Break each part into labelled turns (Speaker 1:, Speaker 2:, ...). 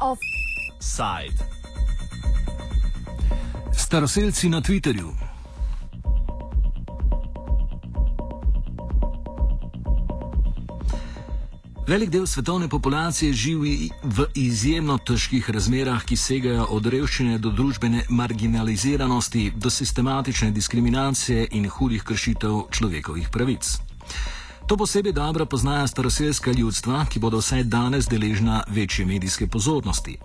Speaker 1: Offside. Staroseljci na Twitterju. Velik del svetovne populacije živi v izjemno težkih razmerah, ki segajo od revščine do družbene marginaliziranosti, do sistematične diskriminacije in hudih kršitev človekovih pravic. To posebej dobro poznajo staroseljska ljudstva, ki bodo vsaj danes deležna večje medijske pozornosti.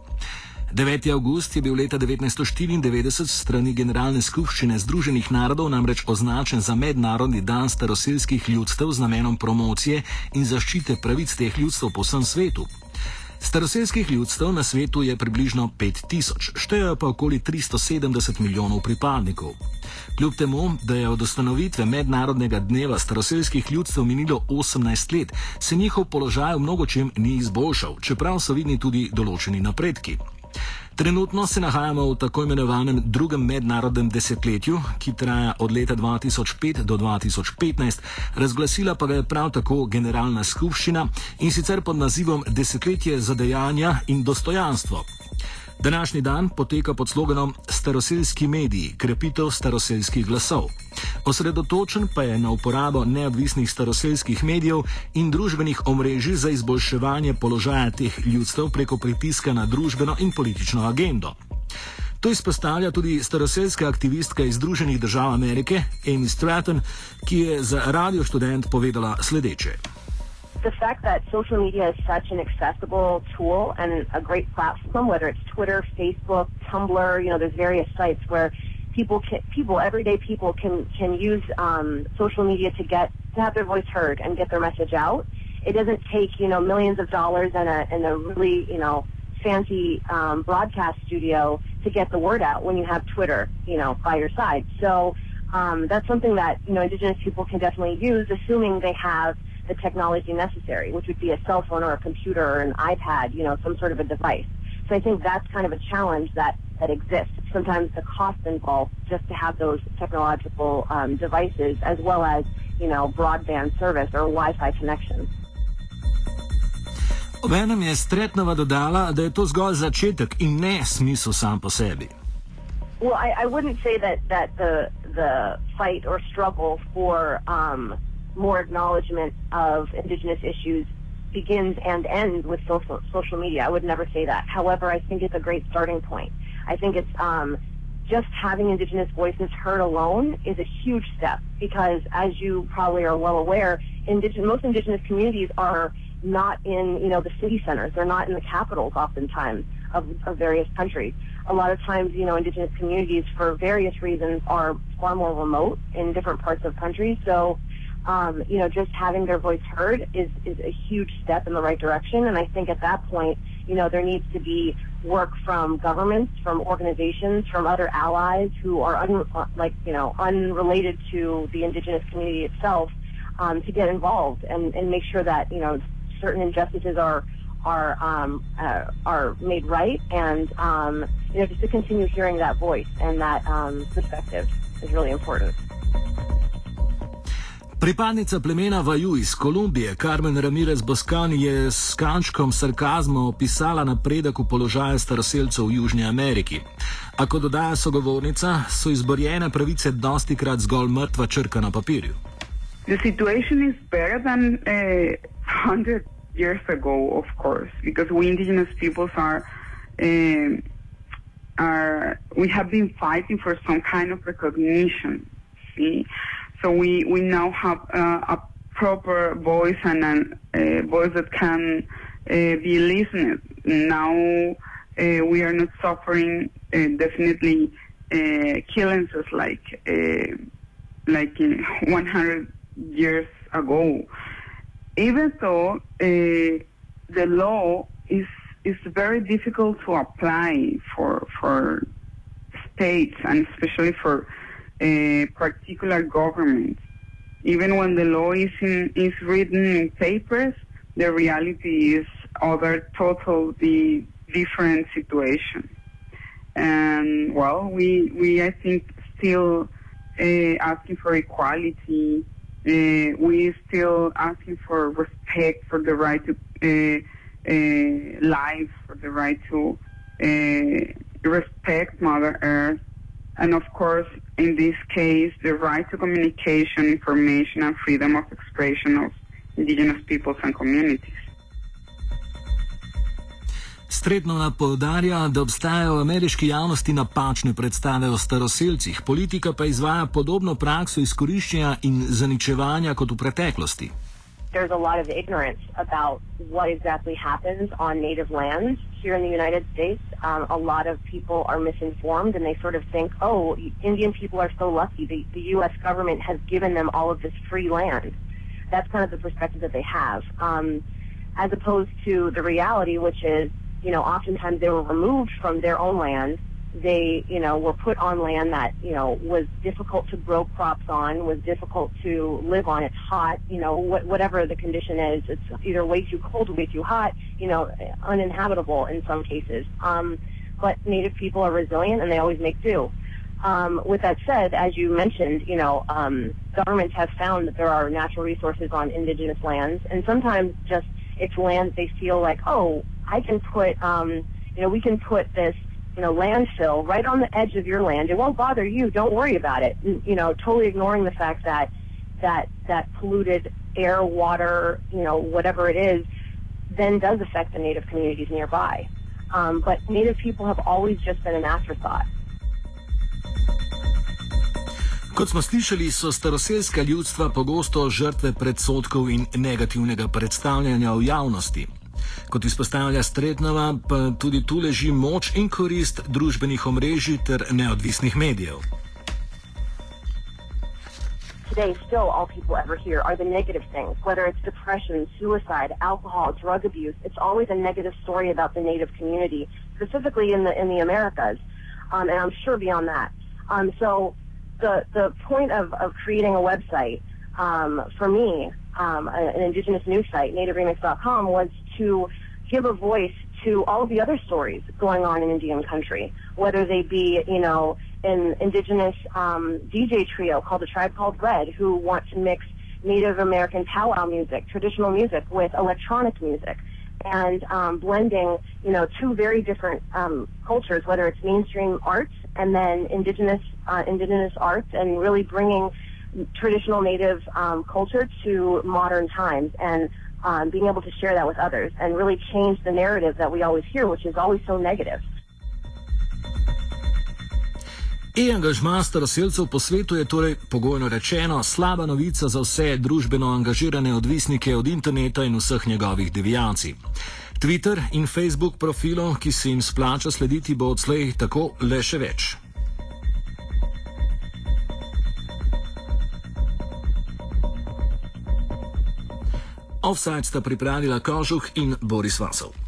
Speaker 1: 9. august je bil leta 1994 strani Generalne skupščine Združenih narodov namreč označen za mednarodni dan staroseljskih ljudstev z namenom promocije in zaščite pravic teh ljudstev po vsem svetu. Staroseljskih ljudstev na svetu je približno 5000, štejejo pa okoli 370 milijonov pripadnikov. Kljub temu, da je od ustanovitve mednarodnega dneva staroseljskih ljudstev minilo 18 let, se njihov položaj v mnogočem ni izboljšal, čeprav so vidni tudi določeni napredki. Trenutno se nahajamo v tako imenovanem drugem mednarodnem desetletju, ki traja od leta 2005 do 2015, razglasila pa ga je prav tako Generalna skupščina in sicer pod nazivom Desetletje za dejanja in dostojanstvo. Današnji dan poteka pod sloganom Staroseljski mediji, krepitev staroseljskih glasov. Osredotočen pa je na uporabo neodvisnih staroseljskih medijev in družbenih omrežij za izboljševanje položaja teh ljudstev preko pritiska na družbeno in politično agendo. To izpostavlja tudi staroseljska aktivistka iz Združenih držav Amerike, Amy Stratton, ki je za Radio Student povedala sledeče.
Speaker 2: The fact that social media is such an accessible tool and a great platform, whether it's Twitter, Facebook, Tumblr, you know, there's various sites where people can, people, everyday people can, can use um, social media to get, to have their voice heard and get their message out. It doesn't take, you know, millions of dollars and a, and a really, you know, fancy um, broadcast studio to get the word out when you have Twitter, you know, by your side. So um, that's something that, you know, Indigenous people can definitely use, assuming they have the technology necessary, which would be a cell phone or a computer or an iPad, you know, some sort of a device. So I think that's kind of a challenge that, that exists. Sometimes the cost involved just to have those technological um, devices as well as, you know, broadband service or Wi-Fi connection.
Speaker 1: Obenem je Stretnova dodala, da je to zgolj začetek in ne smisel sam po sebi.
Speaker 2: Well, I, I wouldn't say that, that the, the fight or struggle for um, more acknowledgement of Indigenous issues begins and ends with social, social media. I would never say that. However, I think it's a great starting point. I think it's um, just having Indigenous voices heard alone is a huge step because, as you probably are well aware, indigenous, most Indigenous communities are not in you know the city centers. They're not in the capitals, oftentimes of, of various countries. A lot of times, you know, Indigenous communities, for various reasons, are far more remote in different parts of countries. So um, you know, just having their voice heard is, is a huge step in the right direction. And I think at that point, you know, there needs to be work from governments, from organizations, from other allies who are un, like, you know, unrelated to the indigenous community itself um, to get involved and, and make sure that, you know, certain injustices are are um, uh, are made right, and um, you know, just to continue hearing that voice and that um, perspective is really important.
Speaker 1: Pripadnica plemena Vaju iz Kolumbije, Carmen Ramirez Boscan, je s kančkom sarkazma opisala napredek v položaju staroseljcev v Južni Ameriki. A kot dodaja sogovornica, so izborjene pravice dosti krat zgolj mrtva črka na papirju.
Speaker 3: The situation is better than a uh, hundred years ago, of course, because we indigenous peoples are, uh, are we have been fighting for some kind of recognition. See? So we, we now have uh, a proper voice and a, voice that can uh, be listened. Now uh, we are not suffering uh, definitely uh, killings like like 100 years ago. Even though the law is is very difficult to apply for for states and especially for a particular government. Even when the law is, in, is written in papers, the reality is other totally different situation. And well, we, we I think still uh, asking for equality. Uh, we still asking for respect for the right to uh, life, for the right to respect Mother Earth, and of course, in this case, the right to communication, information, and freedom of expression of indigenous peoples and communities.
Speaker 1: Stretnona povdarja, da obstajajo v ameriški javnosti napačne predstave o staroseljcih, politika pa izvaja podobno prakso izkoriščanja in zaničevanja kot v preteklosti.
Speaker 2: There's a lot of ignorance about what exactly happens on native lands here in the United States. Um, a lot of people are misinformed and they sort of think, oh, Indian people are so lucky. The, the U.S. government has given them all of this free land. That's kind of the perspective that they have. Um, as opposed to the reality, which is you know, oftentimes they were removed from their own land. They, you know, were put on land that, you know, was difficult to grow crops on, was difficult to live on. It's hot, you know, wh- whatever the condition is. It's either way too cold way too hot, you know, uninhabitable in some cases. Um, but Native people are resilient and they always make do. Um, with that said, as you mentioned, you know, um, governments have found that there are natural resources on indigenous lands, and sometimes just it's land they feel like, oh, I can put, um, you know, we can put this, you know, landfill right on the edge of your land. It won't bother you. Don't worry about it. You know, totally ignoring the fact that that that polluted air, water, you know, whatever it is, then does affect the native communities nearby. Um, but native people have always just been an afterthought.
Speaker 1: Kot smo slišali, so staroseljska ljudstva pogosto žrtve predsotkov in negativnega predstavljanja v javnosti. Kot izpostavlja pa tudi tu leži moč in korist družbenih omrežij ter neodvisnih medijev.
Speaker 2: Today, still, all people ever hear are the negative things, whether it's depression, suicide, alcohol, drug abuse. It's always a negative story about the Native community, specifically in the in the Americas, um, and I'm sure beyond that. Um, so, the the point of, of creating a website um, for me, um, an Indigenous news site, NativeRemix.com, was to give a voice to all of the other stories going on in Indian country, whether they be, you know, an indigenous um, DJ trio called the Tribe Called Red, who want to mix Native American powwow music, traditional music, with electronic music, and um, blending, you know, two very different um, cultures, whether it's mainstream arts and then indigenous uh, indigenous arts, and really bringing traditional Native um, culture to modern times and um, being able to share that with others and really change the narrative that we always hear, which is always so negative.
Speaker 1: E-angažma staroseljcev po svetu je torej, pogojno rečeno, slaba novica za vse družbeno angažirane odvisnike od interneta in vseh njegovih devijacij. Twitter in Facebook profilov, ki se jim splača slediti, bo odslej tako le še več. Offside sta pripravila Kožuh in Boris Vasov.